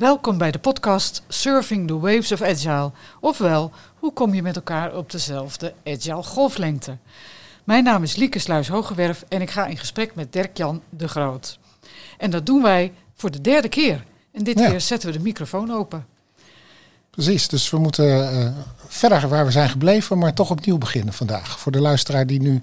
Welkom bij de podcast Surfing the Waves of Agile. Ofwel, hoe kom je met elkaar op dezelfde Agile golflengte? Mijn naam is Lieke Sluis-Hogewerf en ik ga in gesprek met Dirk-Jan de Groot. En dat doen wij voor de derde keer. En dit Ja. keer zetten we de microfoon open. Precies, dus we moeten eh, verder waar we zijn gebleven, maar toch opnieuw beginnen vandaag. Voor de luisteraar die nu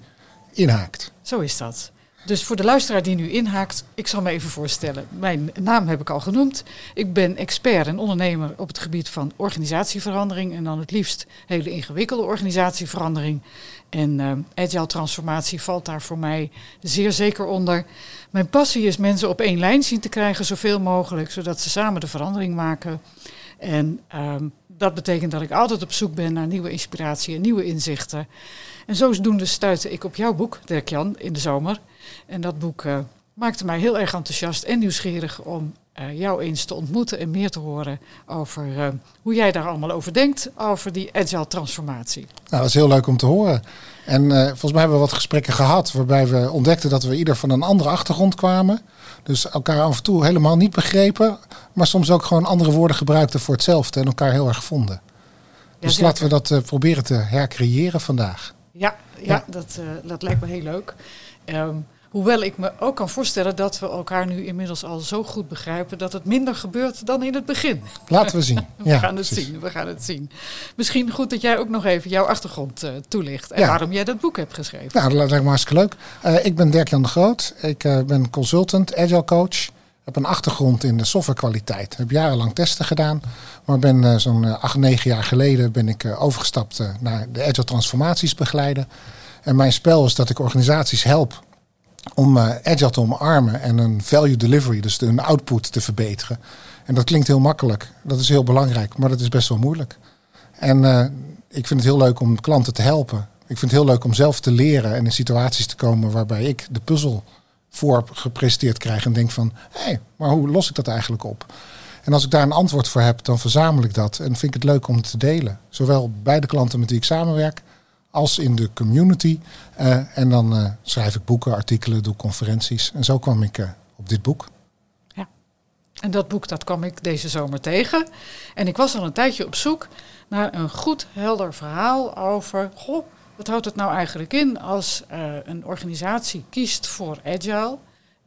inhaakt. Zo is dat. Dus voor de luisteraar die nu inhaakt, ik zal me even voorstellen. Mijn naam heb ik al genoemd. Ik ben expert en ondernemer op het gebied van organisatieverandering. En dan het liefst hele ingewikkelde organisatieverandering. En eh, agile transformatie valt daar voor mij zeer zeker onder. Mijn passie is mensen op één lijn zien te krijgen, zoveel mogelijk, zodat ze samen de verandering maken. En ehm, dat betekent dat ik altijd op zoek ben naar nieuwe inspiratie en nieuwe inzichten. En zodoende stuitte ik op jouw boek, Dirk-Jan, in de zomer. En dat boek eh, maakte mij heel erg enthousiast en nieuwsgierig om eh, jou eens te ontmoeten en meer te horen over eh, hoe jij daar allemaal over denkt, over die agile transformatie. Nou, dat is heel leuk om te horen. En volgens mij hebben we wat gesprekken gehad waarbij we ontdekten dat we ieder van een andere achtergrond kwamen. Dus elkaar af en toe helemaal niet begrepen, maar soms ook gewoon andere woorden gebruikten voor hetzelfde en elkaar heel erg vonden. Dus laten we dat proberen te hercreëren vandaag. Ja, ja, Ja. Dat, dat lijkt me heel leuk. Ehm, hoewel ik me ook kan voorstellen dat we elkaar nu inmiddels al zo goed begrijpen dat het minder gebeurt dan in het begin. Laten we zien. We Ja, gaan het precies. zien, we gaan het zien. Misschien goed dat jij ook nog even jouw achtergrond eh, toelicht en Ja. waarom jij dat boek hebt geschreven. Nou, dat lijkt me hartstikke leuk. Eh, ik ben Dirk-Jan de Groot. Ik eh, ben consultant, agile coach. heb een achtergrond in de softwarekwaliteit. Heb jarenlang testen gedaan. Maar ben zo'n acht, negen jaar geleden ben ik overgestapt naar de agile transformaties begeleiden. En mijn spel is dat ik organisaties help om eh, agile te omarmen en een value delivery, dus hun output te verbeteren. En dat klinkt heel makkelijk. Dat is heel belangrijk, maar dat is best wel moeilijk. En eh, ik vind het heel leuk om klanten te helpen. Ik vind het heel leuk om zelf te leren en in situaties te komen waarbij ik de puzzel voor gepresenteerd krijg en denk van, hé, hey, maar hoe los ik dat eigenlijk op? En als ik daar een antwoord voor heb, dan verzamel ik dat en vind ik het leuk om het te delen. Zowel bij de klanten met wie ik samenwerk, als in de community. Eh, en dan eh, schrijf ik boeken, artikelen, doe conferenties. En zo kwam ik eh, op dit boek. En dat boek dat kwam ik deze zomer tegen. En ik was al een tijdje op zoek naar een goed helder verhaal over... Goh, wat houdt het nou eigenlijk in als een organisatie kiest voor agile...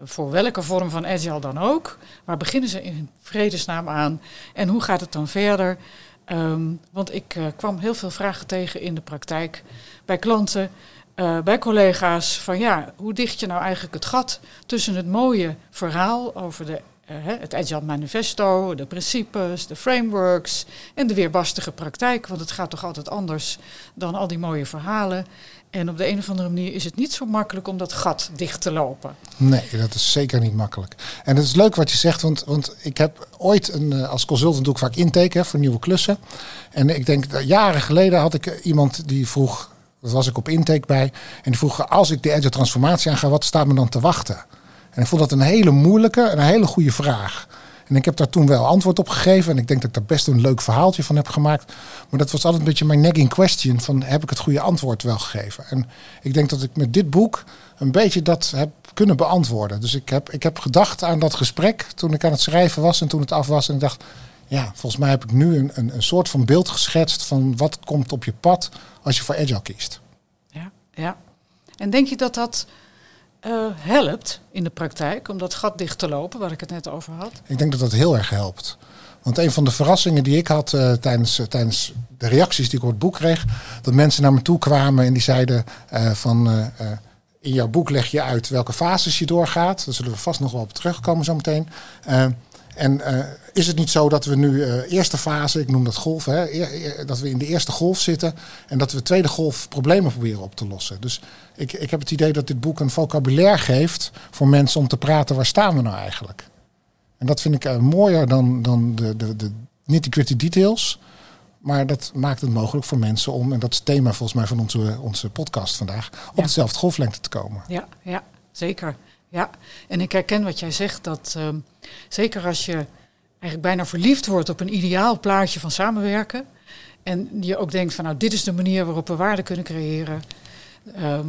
Voor welke vorm van agile dan ook. Waar beginnen ze in vredesnaam aan? En hoe gaat het dan verder? Ehm, want ik eh, kwam heel veel vragen tegen in de praktijk. Bij klanten, eh, bij collega's. Van ja, hoe dicht je nou eigenlijk het gat tussen het mooie verhaal over de, eh, het Agile Manifesto, de principes, de frameworks en de weerbarstige praktijk. Want het gaat toch altijd anders dan al die mooie verhalen. En op de een of andere manier is het niet zo makkelijk om dat gat dicht te lopen. Nee, dat is zeker niet makkelijk. En het is leuk wat je zegt, want, want ik heb ooit een, eh, als consultant doe ik vaak intake voor nieuwe klussen. En ik denk jaren geleden had ik eh, iemand die vroeg, dat was ik op intake bij, en die vroeg als ik de agile transformatie aanga, wat staat me dan te wachten? En ik vond dat een hele moeilijke en een hele goede vraag. En ik heb daar toen wel antwoord op gegeven. En ik denk dat ik daar best een leuk verhaaltje van heb gemaakt. Maar dat was altijd een beetje mijn nagging question. Van heb ik het goede antwoord wel gegeven? En ik denk dat ik met dit boek een beetje dat heb kunnen beantwoorden. Dus ik heb, ik heb gedacht aan dat gesprek toen ik aan het schrijven was en toen het af was. En ik dacht, ja, volgens mij heb ik nu een, een, een soort van beeld geschetst van wat komt op je pad als je voor agile kiest. Ja, ja. En denk je dat dat eh, helpt in de praktijk om dat gat dicht te lopen, waar ik het net over had? Ik denk dat dat heel erg helpt. Want een van de verrassingen die ik had eh, tijdens, eh, tijdens de reacties die ik op het boek kreeg, dat mensen naar me toe kwamen en die zeiden van in jouw boek leg je uit welke fases je doorgaat. Daar zullen we vast nog wel op terugkomen zometeen. En eh, is het niet zo dat we nu eh, eerste fase, ik noem dat golf, hè, e- e- dat we in de eerste golf zitten en dat we tweede golf problemen proberen op te lossen. Dus ik, ik heb het idee dat dit boek een vocabulaire geeft voor mensen om te praten waar staan we nou eigenlijk. En dat vind ik eh, mooier dan, dan de, de, de nitty-gritty details. Maar dat maakt het mogelijk voor mensen om, en dat is het thema volgens mij van onze, onze podcast vandaag, op Ja. dezelfde golflengte te komen. Ja, ja, zeker. Ja, en ik herken wat jij zegt, dat ehm, zeker als je eigenlijk bijna verliefd wordt op een ideaal plaatje van samenwerken. En je ook denkt van nou, dit is de manier waarop we waarde kunnen creëren. ehm,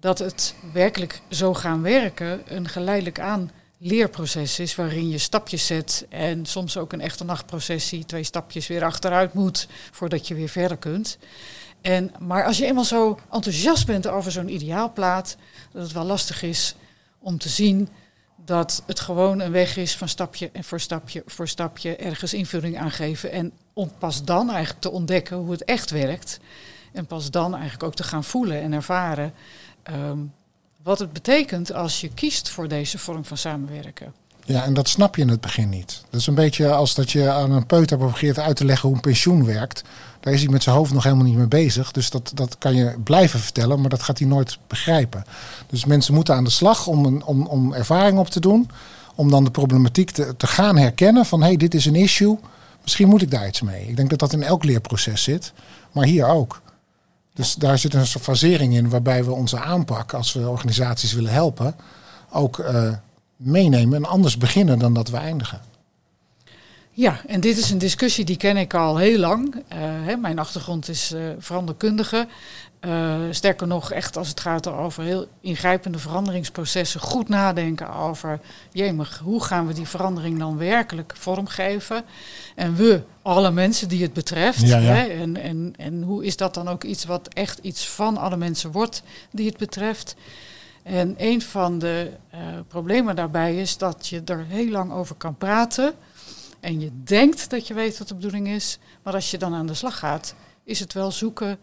dat het werkelijk zo gaan werken een geleidelijk aan leerproces is waarin je stapjes zet en soms ook een echte nachtprocessie, twee stapjes weer achteruit moet voordat je weer verder kunt. En, maar als je eenmaal zo enthousiast bent over zo'n ideaalplaat, dat het wel lastig is om te zien dat het gewoon een weg is van stapje en voor stapje voor stapje ergens invulling aangeven. En om pas dan eigenlijk te ontdekken hoe het echt werkt. En pas dan eigenlijk ook te gaan voelen en ervaren ehm, wat het betekent als je kiest voor deze vorm van samenwerken. Ja, en dat snap je in het begin niet. Dat is een beetje als dat je aan een peuter probeert uit te leggen hoe een pensioen werkt. Daar is hij met zijn hoofd nog helemaal niet mee bezig. Dus dat, dat kan je blijven vertellen, maar dat gaat hij nooit begrijpen. Dus mensen moeten aan de slag om, een, om, om ervaring op te doen. Om dan de problematiek te, te gaan herkennen van hé, hey, dit is een issue. Misschien moet ik daar iets mee. Ik denk dat dat in elk leerproces zit, maar hier ook. Dus daar zit een soort fasering in waarbij we onze aanpak, als we organisaties willen helpen, ook uh, meenemen en anders beginnen dan dat we eindigen. Ja, en dit is een discussie die ken ik al heel lang. Uh, hè, mijn achtergrond is uh, veranderkundige. Uh, sterker nog, echt als het gaat over heel ingrijpende veranderingsprocessen, goed nadenken over, jemig, hoe gaan we die verandering dan werkelijk vormgeven? En we, alle mensen die het betreft. Ja, ja. Hè, en, en, en hoe is dat dan ook iets wat echt iets van alle mensen wordt die het betreft? En een van de problemen daarbij is dat je er heel lang over kan praten. En je denkt dat je weet wat de bedoeling is. Maar als je dan aan de slag gaat, is het wel zoeken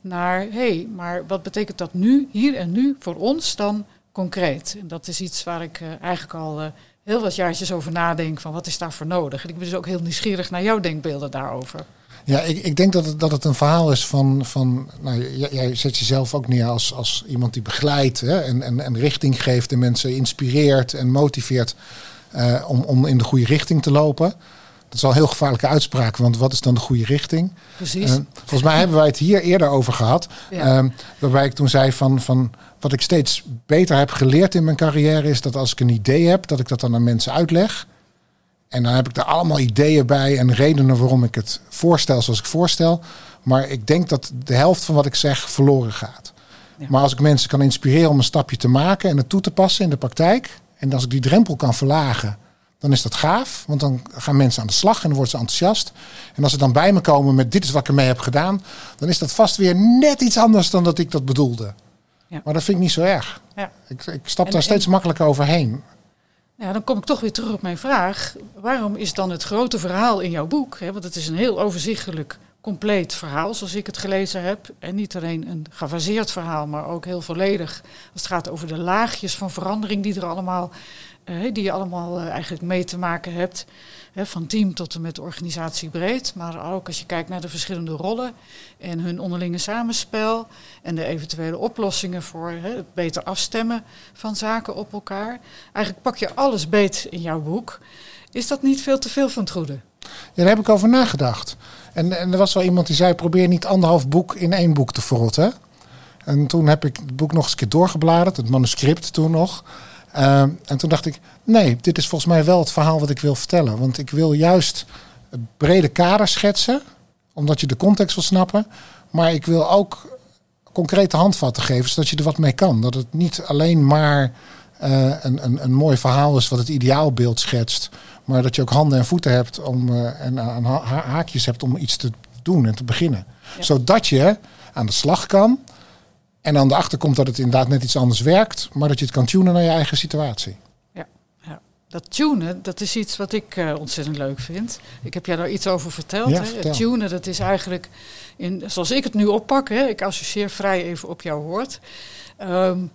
naar, hé, hey, maar wat betekent dat nu, hier en nu, voor ons dan concreet? En dat is iets waar ik uh, eigenlijk al uh, heel wat jaartjes over nadenk, van wat is daarvoor nodig? En ik ben dus ook heel nieuwsgierig naar jouw denkbeelden daarover. Ja, ik, ik denk dat het, dat het een verhaal is van, van nou, jij, jij zet jezelf ook neer als, als iemand die begeleidt hè, en, en, en richting geeft en mensen inspireert en motiveert uh, om, om in de goede richting te lopen. Dat is al een heel gevaarlijke uitspraak, want wat is dan de goede richting? Precies. Uh, volgens mij hebben wij het hier eerder over gehad. Ja. Uh, waarbij ik toen zei van, van wat ik steeds beter heb geleerd in mijn carrière is dat als ik een idee heb, dat ik dat dan aan mensen uitleg. En dan heb ik er allemaal ideeën bij en redenen waarom ik het voorstel zoals ik voorstel. Maar ik denk dat de helft van wat ik zeg verloren gaat. Ja. Maar als ik mensen kan inspireren om een stapje te maken en het toe te passen in de praktijk, en als ik die drempel kan verlagen, dan is dat gaaf. Want dan gaan mensen aan de slag en dan worden ze enthousiast. En als ze dan bij me komen met dit is wat ik ermee heb gedaan, dan is dat vast weer net iets anders dan dat ik dat bedoelde. Ja. Maar dat vind ik niet zo erg. Ja. Ik, ik stap en, daar steeds en, makkelijker overheen. Ja, dan kom ik toch weer terug op mijn vraag. Waarom is dan het grote verhaal in jouw boek, hè, want het is een heel overzichtelijk compleet verhaal, zoals ik het gelezen heb. En niet alleen een gefaseerd verhaal, maar ook heel volledig. Als het gaat over de laagjes van verandering die er allemaal, die je allemaal uh, eigenlijk mee te maken hebt. Van team tot en met organisatie breed. Maar ook als je kijkt naar de verschillende rollen en hun onderlinge samenspel. En de eventuele oplossingen voor het beter afstemmen van zaken op elkaar. Eigenlijk pak je alles beet in jouw boek. Is dat niet veel te veel van het goede? Ja, daar heb ik over nagedacht. En, en er was wel iemand die zei: probeer niet anderhalf boek in één boek te verrotten. En toen heb ik het boek nog eens een keer doorgebladerd, het manuscript toen nog. Uh, en toen dacht ik: nee, dit is volgens mij wel het verhaal wat ik wil vertellen. Want ik wil juist het brede kader schetsen, omdat je de context wil snappen. Maar ik wil ook concrete handvatten geven, zodat je er wat mee kan. Dat het niet alleen maar uh, een, een, een mooi verhaal is wat het ideaalbeeld schetst. Maar dat je ook handen en voeten hebt om, uh, en aan ha haakjes hebt om iets te doen en te beginnen. Ja. Zodat je aan de slag kan. En aan de achterkomt dat het inderdaad net iets anders werkt. Maar dat je het kan tunen naar je eigen situatie. Ja, ja. dat tunen, dat is iets wat ik uh, ontzettend leuk vind. Ik heb jij daar iets over verteld. Ja, hè? Vertel. Het tunen, dat is eigenlijk, in, zoals ik het nu oppak, hè, ik associeer vrij even op jouw woord. Um,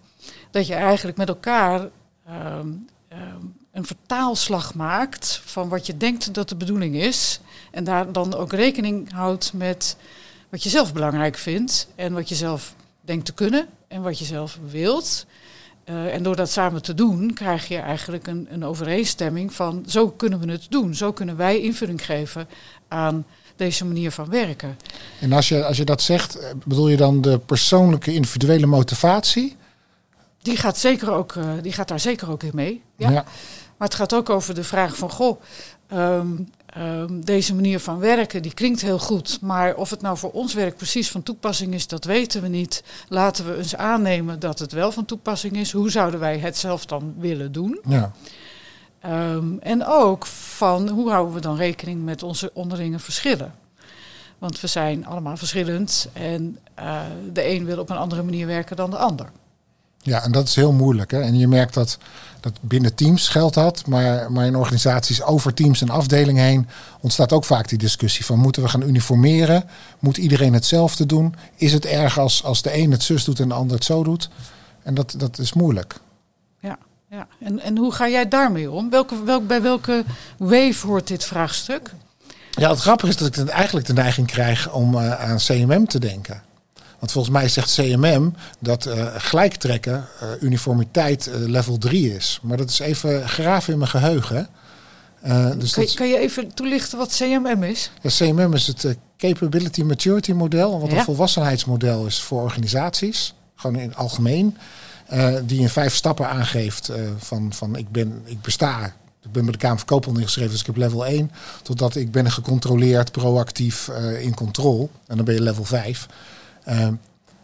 dat je eigenlijk met elkaar um, um, een vertaalslag maakt van wat je denkt dat de bedoeling is. En daar dan ook rekening houdt met wat je zelf belangrijk vindt en wat je zelf denkt te kunnen en wat je zelf wilt. Uh, en door dat samen te doen, krijg je eigenlijk een, een overeenstemming van zo kunnen we het doen. Zo kunnen wij invulling geven aan deze manier van werken. En als je, als je dat zegt, bedoel je dan de persoonlijke individuele motivatie? Die gaat, zeker ook, uh, die gaat daar zeker ook in mee. Ja? ja? Maar het gaat ook over de vraag van, goh, um, um, deze manier van werken, die klinkt heel goed. Maar of het nou voor ons werk precies van toepassing is, dat weten we niet. Laten we eens aannemen dat het wel van toepassing is. Hoe zouden wij het zelf dan willen doen? Ja. Ehm, en ook van hoe houden we dan rekening met onze onderlinge verschillen. Want we zijn allemaal verschillend en uh, de een wil op een andere manier werken dan de ander. Ja, en dat is heel moeilijk. Hè? En je merkt dat, dat binnen teams geldt dat, maar, maar in organisaties over teams en afdelingen heen ontstaat ook vaak die discussie van moeten we gaan uniformeren? Moet iedereen hetzelfde doen? Is het erg als, als de een het zus doet en de ander het zo doet? En dat, dat is moeilijk. Ja, ja. En, en hoe ga jij daarmee om? Welke, welk, bij welke wave hoort dit vraagstuk? Ja, het grappige is dat ik eigenlijk de neiging krijg om uh, aan CMM te denken. Want volgens mij zegt CMM dat uh, gelijktrekken, uh, uniformiteit level 3 is. Maar dat is even graven in mijn geheugen. dus kan, kan, je even toelichten wat CMM is? Ja, CMM is het Capability Maturity Model, wat een volwassenheidsmodel is voor organisaties. Gewoon in het algemeen. die in vijf stappen aangeeft van, van ik, ben, ik besta, ik ben bij de Kamer van Koophandel ingeschreven, dus ik heb level 1. Totdat ik ben gecontroleerd, proactief uh, in controle. En dan ben je level 5. Uh,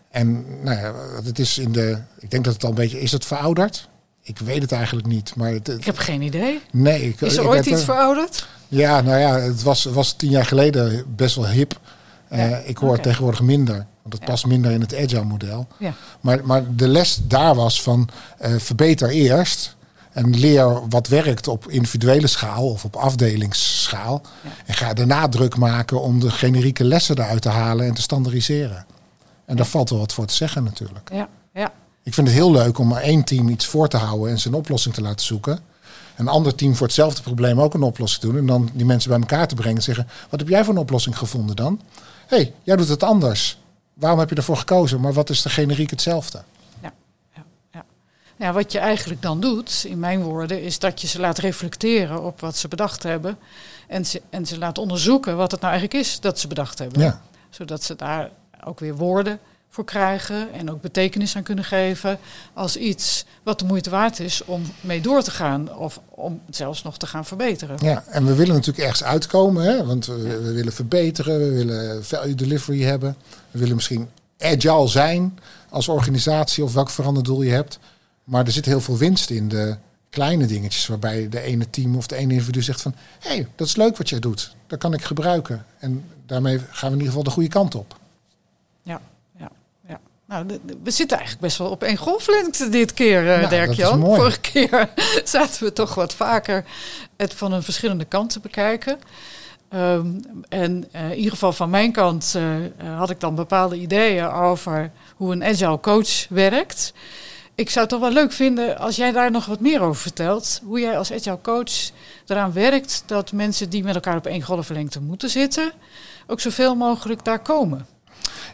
en nou ja, het is in de. Ik denk dat het al een beetje. Is het verouderd? Ik weet het eigenlijk niet. Maar het, ik heb geen idee. Nee. Ik, is er ooit iets verouderd? Ja, nou ja, het was, was tien jaar geleden best wel hip. Uh, ik hoor okay. tegenwoordig minder. Want het ja. past minder in het agile model. Ja. Maar, maar de les daar was van uh, verbeter eerst. En leer wat werkt op individuele schaal of op afdelingsschaal. En ga daarna druk maken om de generieke lessen eruit te halen en te standaardiseren. En daar valt wel wat voor te zeggen natuurlijk. Ja, ja. Ik vind het heel leuk om maar één team iets voor te houden en zijn oplossing te laten zoeken. Een ander team voor hetzelfde probleem ook een oplossing te doen. En dan die mensen bij elkaar te brengen en zeggen: Wat heb jij voor een oplossing gevonden dan? Hé, hey, jij doet het anders. Waarom heb je ervoor gekozen? Maar wat is de generiek hetzelfde? Ja, wat je eigenlijk dan doet, in mijn woorden, is dat je ze laat reflecteren op wat ze bedacht hebben. En ze, en ze laat onderzoeken wat het nou eigenlijk is dat ze bedacht hebben. Ja. Zodat ze daar ook weer woorden voor krijgen en ook betekenis aan kunnen geven als iets wat de moeite waard is om mee door te gaan of om zelfs nog te gaan verbeteren. Ja, en we willen natuurlijk ergens uitkomen, hè? want we, willen verbeteren, we willen value delivery hebben, we willen misschien agile zijn als organisatie of welk veranderd doel je hebt. Maar er zit heel veel winst in de kleine dingetjes. Waarbij de ene team of de ene individu zegt van... hey, dat is leuk wat jij doet. Dat kan ik gebruiken. En daarmee gaan we in ieder geval de goede kant op. Ja, ja, ja. Nou, we zitten eigenlijk best wel op één golflengte dit keer, uh, ja, Dirk-Jan. Vorige keer zaten we toch wat vaker het van een verschillende kanten bekijken. Um, en uh, in ieder geval van mijn kant uh, had ik dan bepaalde ideeën over hoe een agile coach werkt ik zou het toch wel leuk vinden als jij daar nog wat meer over vertelt. Hoe jij als agile coach eraan werkt dat mensen die met elkaar op één golflengte moeten zitten, ook zoveel mogelijk daar komen.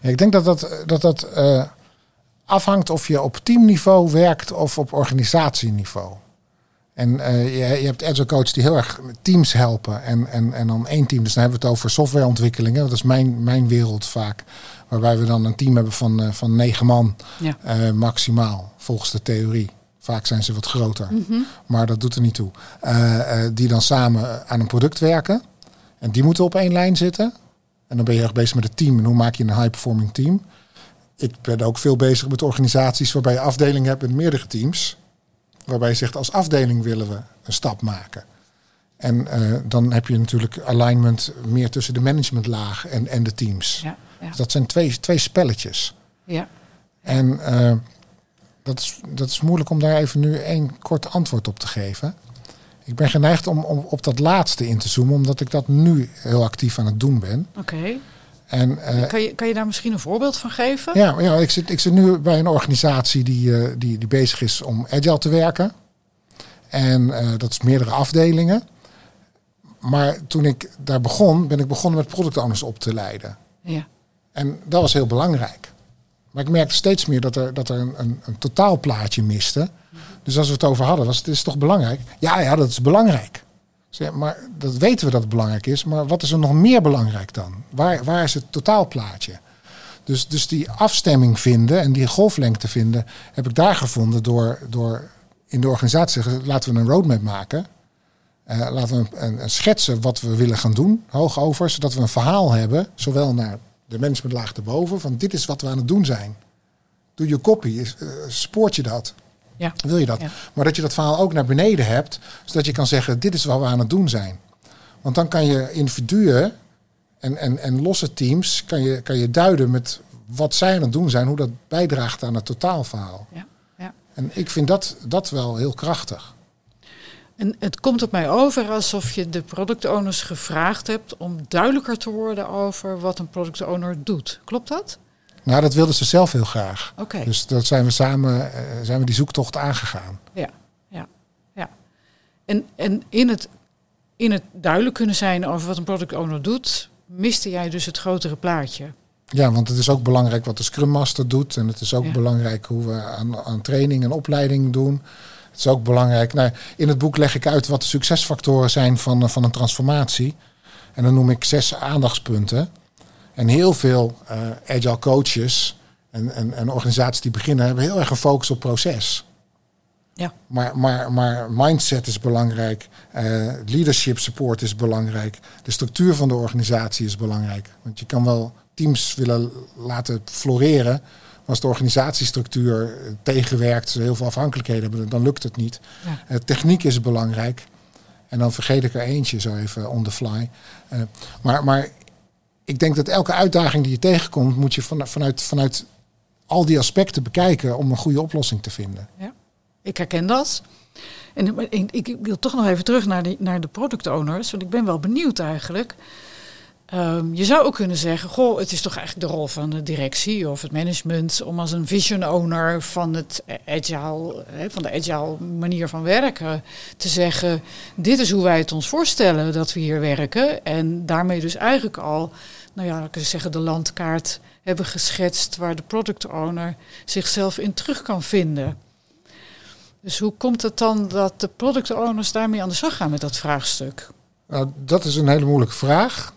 Ja, ik denk dat dat, dat, dat uh, afhangt of je op teamniveau werkt of op organisatieniveau. En uh, je, je, hebt agile die heel erg teams helpen. En, en, en dan één team. Dus dan hebben we het over softwareontwikkelingen. Dat is mijn, mijn wereld vaak. Waarbij we dan een team hebben van, uh, van negen man ja. uh, maximaal, volgens de theorie. Vaak zijn ze wat groter, mm -hmm. maar dat doet er niet toe. die dan samen aan een product werken. En die moeten op één lijn zitten. En dan ben je erg bezig met het team. En hoe maak je een high-performing team? Ik ben ook veel bezig met organisaties waarbij je afdelingen hebt met meerdere teams waarbij je zegt als afdeling willen we een stap maken. En uh, dan heb je natuurlijk alignment meer tussen de managementlaag en, en de teams. Ja, ja. Dus dat zijn twee, twee spelletjes. Ja. En uh, dat, is, dat is moeilijk om daar even nu één kort antwoord op te geven. Ik ben geneigd om, om op dat laatste in te zoomen, omdat ik dat nu heel actief aan het doen ben. Oké. Okay. En, uh, kan, je, kan je daar misschien een voorbeeld van geven? Ja, ja ik, zit, ik zit nu bij een organisatie die, uh, die, die bezig is om agile te werken. En uh, dat is meerdere afdelingen. Maar toen ik daar begon, ben ik begonnen met product owners op te leiden. Ja. En dat was heel belangrijk. Maar ik merkte steeds meer dat er, dat er een, een, een totaalplaatje miste. Dus als we het over hadden, was het is toch belangrijk? Ja, ja, dat is belangrijk. Maar dat weten we dat het belangrijk is. Maar wat is er nog meer belangrijk dan? Waar, waar is het totaalplaatje? Dus, dus die afstemming vinden en die golflengte vinden, heb ik daar gevonden door, door in de organisatie te zeggen, laten we een roadmap maken. Uh, laten we een, een, schetsen wat we willen gaan doen, hoog over, zodat we een verhaal hebben, zowel naar de managementlaag erboven, van dit is wat we aan het doen zijn. Doe je copy, uh, spoort je dat? Ja. Wil je dat? Ja. Maar dat je dat verhaal ook naar beneden hebt, zodat je kan zeggen: dit is wat we aan het doen zijn. Want dan kan je individuen en, en, en losse teams kan je, kan je duiden met wat zij aan het doen zijn, hoe dat bijdraagt aan het totaalverhaal. Ja. Ja. En ik vind dat, dat wel heel krachtig. En het komt op mij over alsof je de product owners gevraagd hebt om duidelijker te worden over wat een product owner doet. Klopt dat? Nou, dat wilden ze zelf heel graag. Oké. Dus dat zijn we samen eh, zijn we die zoektocht aangegaan. Ja, ja, ja. En, en in, het, in het duidelijk kunnen zijn over wat een product owner doet, miste jij dus het grotere plaatje. Ja, want het is ook belangrijk wat de Scrum Master doet. En het is ook Ja. belangrijk hoe we aan, aan training en opleiding doen. Het is ook belangrijk. Nou, in het boek leg ik uit wat de succesfactoren zijn van, eh, van een transformatie. En dan noem ik zes aandachtspunten. En heel veel eh, agile coaches en, en, en organisaties die beginnen hebben heel erg een focus op proces. Ja. Maar, maar, maar mindset is belangrijk. eh, leadership support is belangrijk. De structuur van de organisatie is belangrijk. Want je kan wel teams willen laten floreren. maar Als de organisatiestructuur eh, tegenwerkt, ze heel veel afhankelijkheden hebben, dan lukt het niet. Ja. Techniek is belangrijk. En dan vergeet ik er eentje zo even on the fly. Maar, maar ik denk dat elke uitdaging die je tegenkomt, moet je van, vanuit, vanuit al die aspecten bekijken om een goede oplossing te vinden. Ik herken dat. En ik, wil toch nog even terug naar de, naar de product owners, want ik ben wel benieuwd eigenlijk. Ehm, je zou ook kunnen zeggen, goh, het is toch eigenlijk de rol van de directie of het management om als een vision owner van, het agile, hè, van de agile manier van werken te zeggen, dit is hoe wij het ons voorstellen dat we hier werken. En daarmee dus eigenlijk al, nou ja, ik zeggen, de landkaart hebben geschetst waar de product owner zichzelf in terug kan vinden. Dus hoe komt het dan dat de product owners daarmee aan de slag gaan met dat vraagstuk? Nou, dat is een hele moeilijke vraag.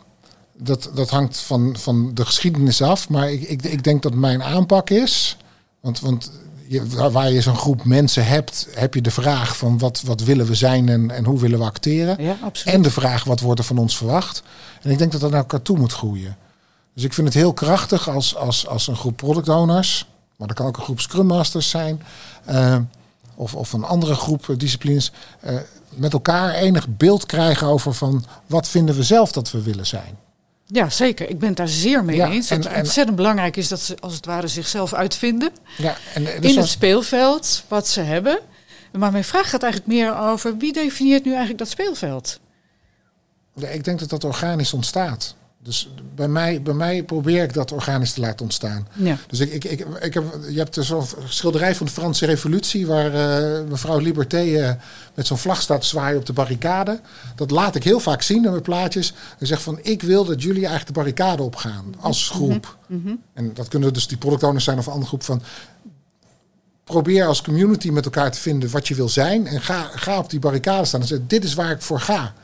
Dat, dat hangt van, van de geschiedenis af. Maar ik, ik, ik denk dat mijn aanpak is. Want, want je, waar- je zo'n groep mensen hebt, heb je de vraag van wat, wat willen we zijn en, en hoe willen we acteren. Ja, absoluut. En de vraag wat wordt er van ons verwacht. En ik denk dat dat naar elkaar toe moet groeien. Dus ik vind het heel krachtig als, als, als een groep product owners, maar dat kan ook een groep scrum masters zijn, eh, of, of een andere groep disciplines, eh, met elkaar enig beeld krijgen over van wat vinden we zelf dat we willen zijn. Ja, zeker. Ik ben het daar zeer mee Ja, eens. En- het en- ontzettend belangrijk is dat ze als het ware zichzelf uitvinden Ja, en, dus in het als- speelveld wat ze hebben. Maar mijn vraag gaat eigenlijk meer over wie definieert nu eigenlijk dat speelveld? Ja, ik denk dat dat organisch ontstaat. Dus bij mij, bij mij probeer ik dat organisch te laten ontstaan. Ja. Dus ik, ik, ik, ik heb, je hebt zo'n schilderij van de Franse Revolutie... waar eh, mevrouw Liberté eh, met zo'n vlag staat zwaaien op de barricade. Dat laat ik heel vaak zien in mijn plaatjes. En zeg van, ik wil dat jullie eigenlijk de barricade opgaan als groep. En dat kunnen dus die product owners zijn of een andere groep van... Probeer als community met elkaar te vinden wat je wil zijn. En ga, ga op die barricade staan en zeg, dit is waar ik voor ga.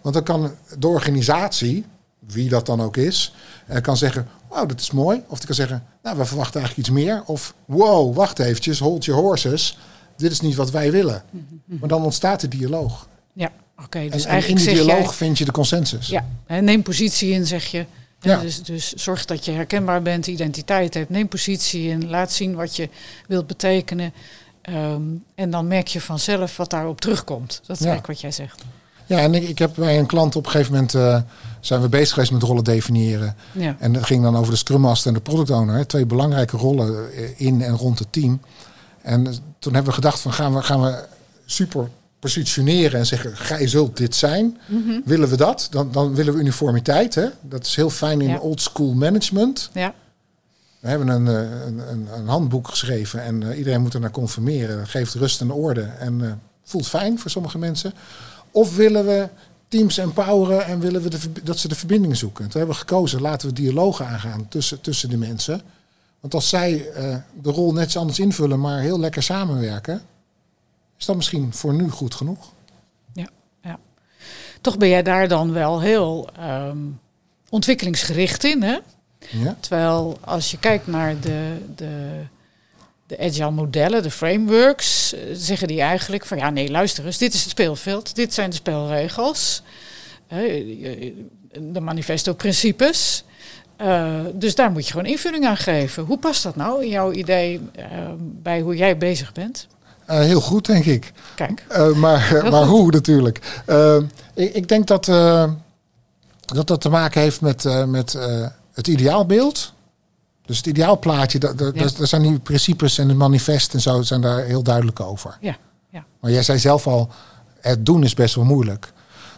Want dan kan de organisatie, wie dat dan ook is, eh, kan zeggen, wow, dat is mooi. Of die kan zeggen, nou, we verwachten eigenlijk iets meer. Of, wow, wacht eventjes, hold your horses. Dit is niet wat wij willen. Maar dan ontstaat de dialoog. Ja, oké. Dus en in eigenlijk die zeg dialoog jij... vind je de consensus. Ja, neem positie in, zeg je. Ja. Dus, dus zorg dat je herkenbaar bent, identiteit hebt. Neem positie in, laat zien wat je wilt betekenen. Ehm, en dan merk je vanzelf wat daarop terugkomt. Dat is Ja. eigenlijk wat jij zegt. Ja, en ik, ik heb bij een klant op een gegeven moment eh, zijn we bezig geweest met rollen definiëren. Ja. En dat ging dan over de Scrum Master en de Product Owner. Twee belangrijke rollen eh, in en rond het team. En eh, toen hebben we gedacht van gaan we, gaan we super positioneren en zeggen gij zult dit zijn. Mhm. Willen we dat? Dan, dan willen we uniformiteit. Hè? Dat is heel fijn in Ja. old school management. ja. We hebben een, een, een, een handboek geschreven en iedereen moet er naar conformeren. Dat geeft rust en orde en eh, voelt fijn voor sommige mensen. Of willen we teams empoweren en willen we de, dat ze de verbinding zoeken? En toen hebben we gekozen, laten we dialogen aangaan tussen, tussen de mensen. Want als zij eh, de rol net iets anders invullen, maar heel lekker samenwerken, is dat misschien voor nu goed genoeg. Toch ben jij daar dan wel heel ehm, ontwikkelingsgericht in. Hè? Ja? Terwijl als je kijkt naar de, de, de agile modellen, de frameworks, eh, zeggen die eigenlijk van ja, nee, luister eens, dit is het speelveld, dit zijn de spelregels, hè, eh, de manifesto-principes. Eh, dus daar moet je gewoon invulling aan geven. Hoe past dat nou in jouw idee eh, bij hoe jij bezig bent? Uh, heel goed, denk ik. Kijk. Maar maar hoe natuurlijk? Ik, ik, denk dat, dat dat te maken heeft met, met het ideaalbeeld. Dus het ideaalplaatje, daar ja. zijn die principes en het manifest en zo zijn daar heel duidelijk over. Ja. ja. Maar jij zei zelf al, het doen is best wel moeilijk.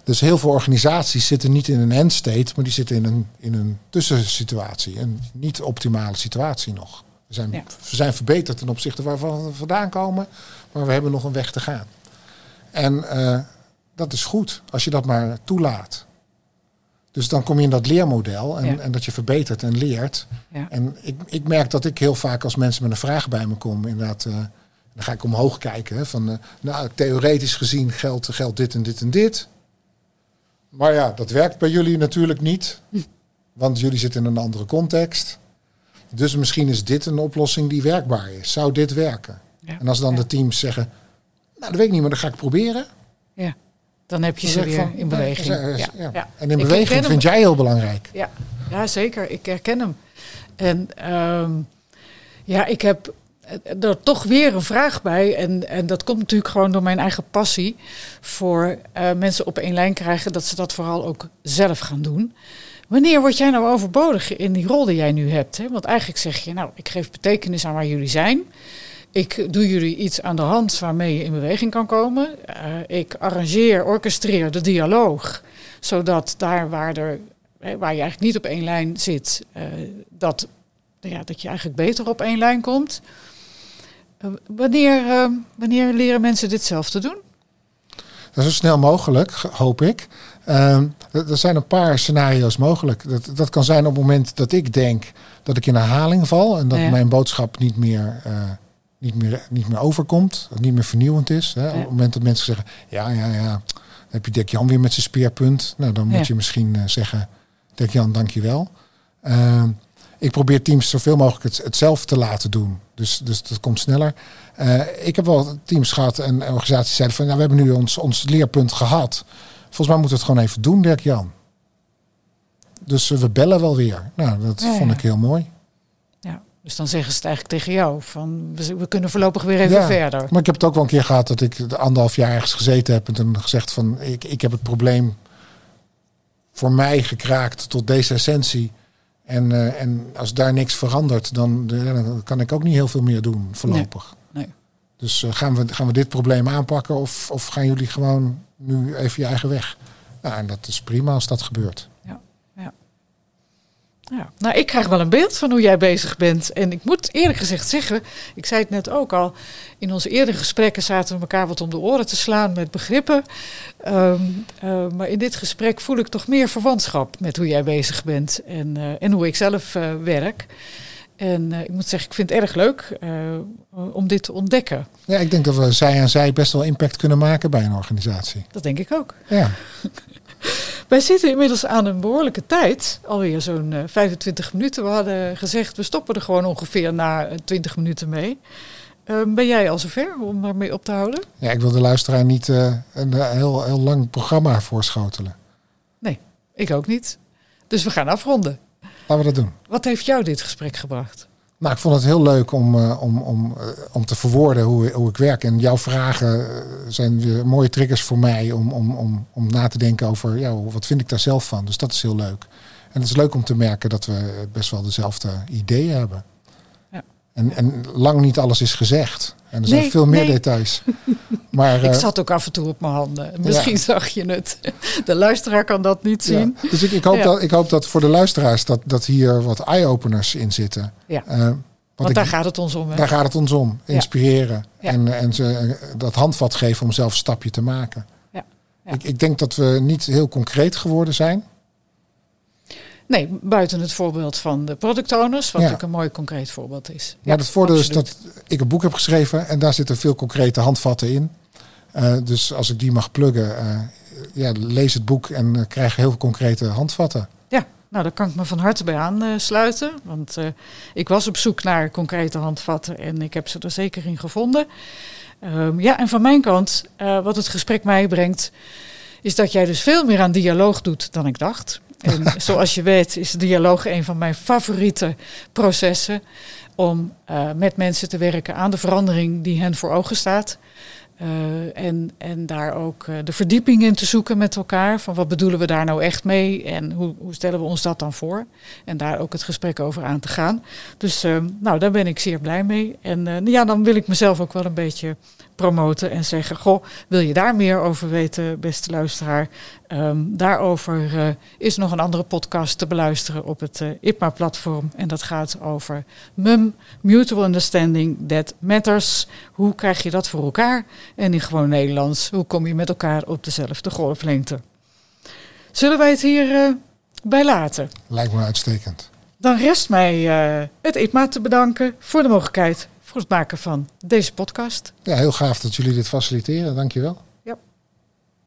Dus heel veel organisaties zitten niet in een end state, maar die zitten in een, in een tussensituatie. Een niet optimale situatie nog. We zijn, we zijn verbeterd ten opzichte waarvan we vandaan komen, maar we hebben nog een weg te gaan. En uh, dat is goed, als je dat maar toelaat. Dus dan kom je in dat leermodel en, en dat je verbetert en leert. Ja. En ik, ik merk dat ik heel vaak als mensen met een vraag bij me komen, inderdaad, uh, dan ga ik omhoog kijken. Hè, van, uh, nou, theoretisch gezien geldt, geldt dit en dit en dit. Maar ja, dat werkt bij jullie natuurlijk niet. Want jullie zitten in een andere context. Dus misschien is dit een oplossing die werkbaar is. Zou dit werken? Ja. En als dan de teams zeggen, nou dat weet ik niet, maar dan ga ik proberen. Ja, dan heb je ze weer van, in beweging. Ja, ja. ja. En in beweging vind jij heel belangrijk. Ja. ja, zeker. Ik herken hem. En um, ja, ik heb er toch weer een vraag bij. En, en dat komt natuurlijk gewoon door mijn eigen passie. Voor uh, mensen op één lijn krijgen, dat ze dat vooral ook zelf gaan doen. Wanneer word jij nou overbodig in die rol die jij nu hebt? Hè? Want eigenlijk zeg je, nou, ik geef betekenis aan waar jullie zijn. Ik doe jullie iets aan de hand waarmee je in beweging kan komen. Uh, ik arrangeer, orchestreer de dialoog. Zodat daar waar, er, waar je eigenlijk niet op één lijn zit, uh, dat, ja, dat je eigenlijk beter op één lijn komt. Uh, wanneer, wanneer leren mensen dit zelf te doen? Zo snel mogelijk, hoop ik. Uh, er zijn een paar scenario's mogelijk. Dat, dat kan zijn op het moment dat ik denk dat ik in herhaling val en dat ja. mijn boodschap niet meer, uh, niet, meer, niet meer overkomt, niet meer vernieuwend is. Hè. Ja. Op het moment dat mensen zeggen, ja, ja, ja, dan heb je Dirk Jan weer met zijn speerpunt. Nou, dan moet ja. je misschien uh, zeggen, Dirk Jan, dankjewel. Uh, ik probeer teams zoveel mogelijk het, het zelf te laten doen. Dus, dus dat komt sneller. Uh, ik heb wel teams gehad en organisaties zeiden van, nou, we hebben nu ons, ons leerpunt gehad. Volgens mij moeten we het gewoon even doen, Dirk Jan. Dus we bellen wel weer. Nou, dat ja, vond ik heel mooi. Dus dan zeggen ze het eigenlijk tegen jou. Van, we, kunnen voorlopig weer even ja, verder. Maar ik heb het ook wel een keer gehad dat ik de anderhalf jaar ergens gezeten heb. En toen gezegd van, ik, ik heb het probleem voor mij gekraakt tot deze essentie. En, uh, en als daar niks verandert, dan, dan kan ik ook niet heel veel meer doen voorlopig. Nee. nee. Dus uh, gaan, we, gaan we dit probleem aanpakken of, of gaan jullie gewoon nu even je eigen weg? Nou, en dat is prima als dat gebeurt. Ja. Nou, ik krijg wel een beeld van hoe jij bezig bent. En ik moet eerlijk gezegd zeggen, ik zei het net ook al, in onze eerdere gesprekken zaten we elkaar wat om de oren te slaan met begrippen. Um, uh, maar in dit gesprek voel ik toch meer verwantschap met hoe jij bezig bent en, uh, en hoe ik zelf uh, werk. En ik moet zeggen, ik vind het erg leuk om dit te ontdekken. Ja, ik denk dat we zij aan zij best wel impact kunnen maken bij een organisatie. Dat denk ik ook. Ja. Wij zitten inmiddels aan een behoorlijke tijd, alweer zo'n uh, 25 minuten. We hadden gezegd, we stoppen er gewoon ongeveer na 20 minuten mee. Uh, ben jij al zover om ermee op te houden? Ja, ik wil de luisteraar niet uh, een heel, heel lang programma voorschotelen. Nee, ik ook niet. Dus we gaan afronden. Laten we dat doen. Wat heeft jou dit gesprek gebracht? Nou, ik vond het heel leuk om, uh, om, om, uh, om te verwoorden hoe, hoe ik werk. En jouw vragen zijn weer mooie triggers voor mij om, om, om, om na te denken over ja, wat vind ik daar zelf van. Dus dat is heel leuk. En het is leuk om te merken dat we best wel dezelfde ideeën hebben. Ja. En, en lang niet alles is gezegd. En er zijn nee, veel meer nee. details. Maar, ik zat ook af en toe op mijn handen. Misschien ja. zag je het. De luisteraar kan dat niet zien. Ja. Dus ik, ik, hoop ja. dat, ik hoop dat voor de luisteraars dat, dat hier wat eye-openers in zitten. Ja. Uh, want, want ik, daar gaat het ons om. Hè? Daar gaat het ons om. Inspireren. En, en ze dat handvat geven om zelf een stapje te maken. Ik, ik denk dat we niet heel concreet geworden zijn. Nee, buiten het voorbeeld van de product owners, wat ja. natuurlijk een mooi concreet voorbeeld is. Ja, het voordeel is dat ik een boek heb geschreven en daar zitten veel concrete handvatten in. Uh, dus als ik die mag pluggen, uh, ja, lees het boek en uh, krijg heel concrete handvatten. Ja, nou daar kan ik me van harte bij aansluiten. Want ik was op zoek naar concrete handvatten en ik heb ze er zeker in gevonden. Um, ja, en van mijn kant, wat het gesprek mij brengt, is dat jij dus veel meer aan dialoog doet dan ik dacht. En zoals je weet is dialoog een van mijn favoriete processen om uh, met mensen te werken aan de verandering die hen voor ogen staat. Uh, en, en daar ook uh, de verdieping in te zoeken met elkaar. Van wat bedoelen we daar nou echt mee en hoe, hoe stellen we ons dat dan voor? En daar ook het gesprek over aan te gaan. Dus uh, nou, daar ben ik zeer blij mee. En ja, dan wil ik mezelf ook wel een beetje promoten en zeggen: Goh, wil je daar meer over weten, beste luisteraar? Um, daarover is nog een andere podcast te beluisteren op het uh, IPMA-platform. En dat gaat over MUM, Mutual Understanding That Matters. Hoe krijg je dat voor elkaar? En in gewoon Nederlands, hoe kom je met elkaar op dezelfde golflengte? Zullen wij het hier uh, bij laten? Lijkt me uitstekend. Dan rest mij het IPMA te bedanken voor de mogelijkheid voor het maken van deze podcast. Ja, heel gaaf dat jullie dit faciliteren. Dankjewel.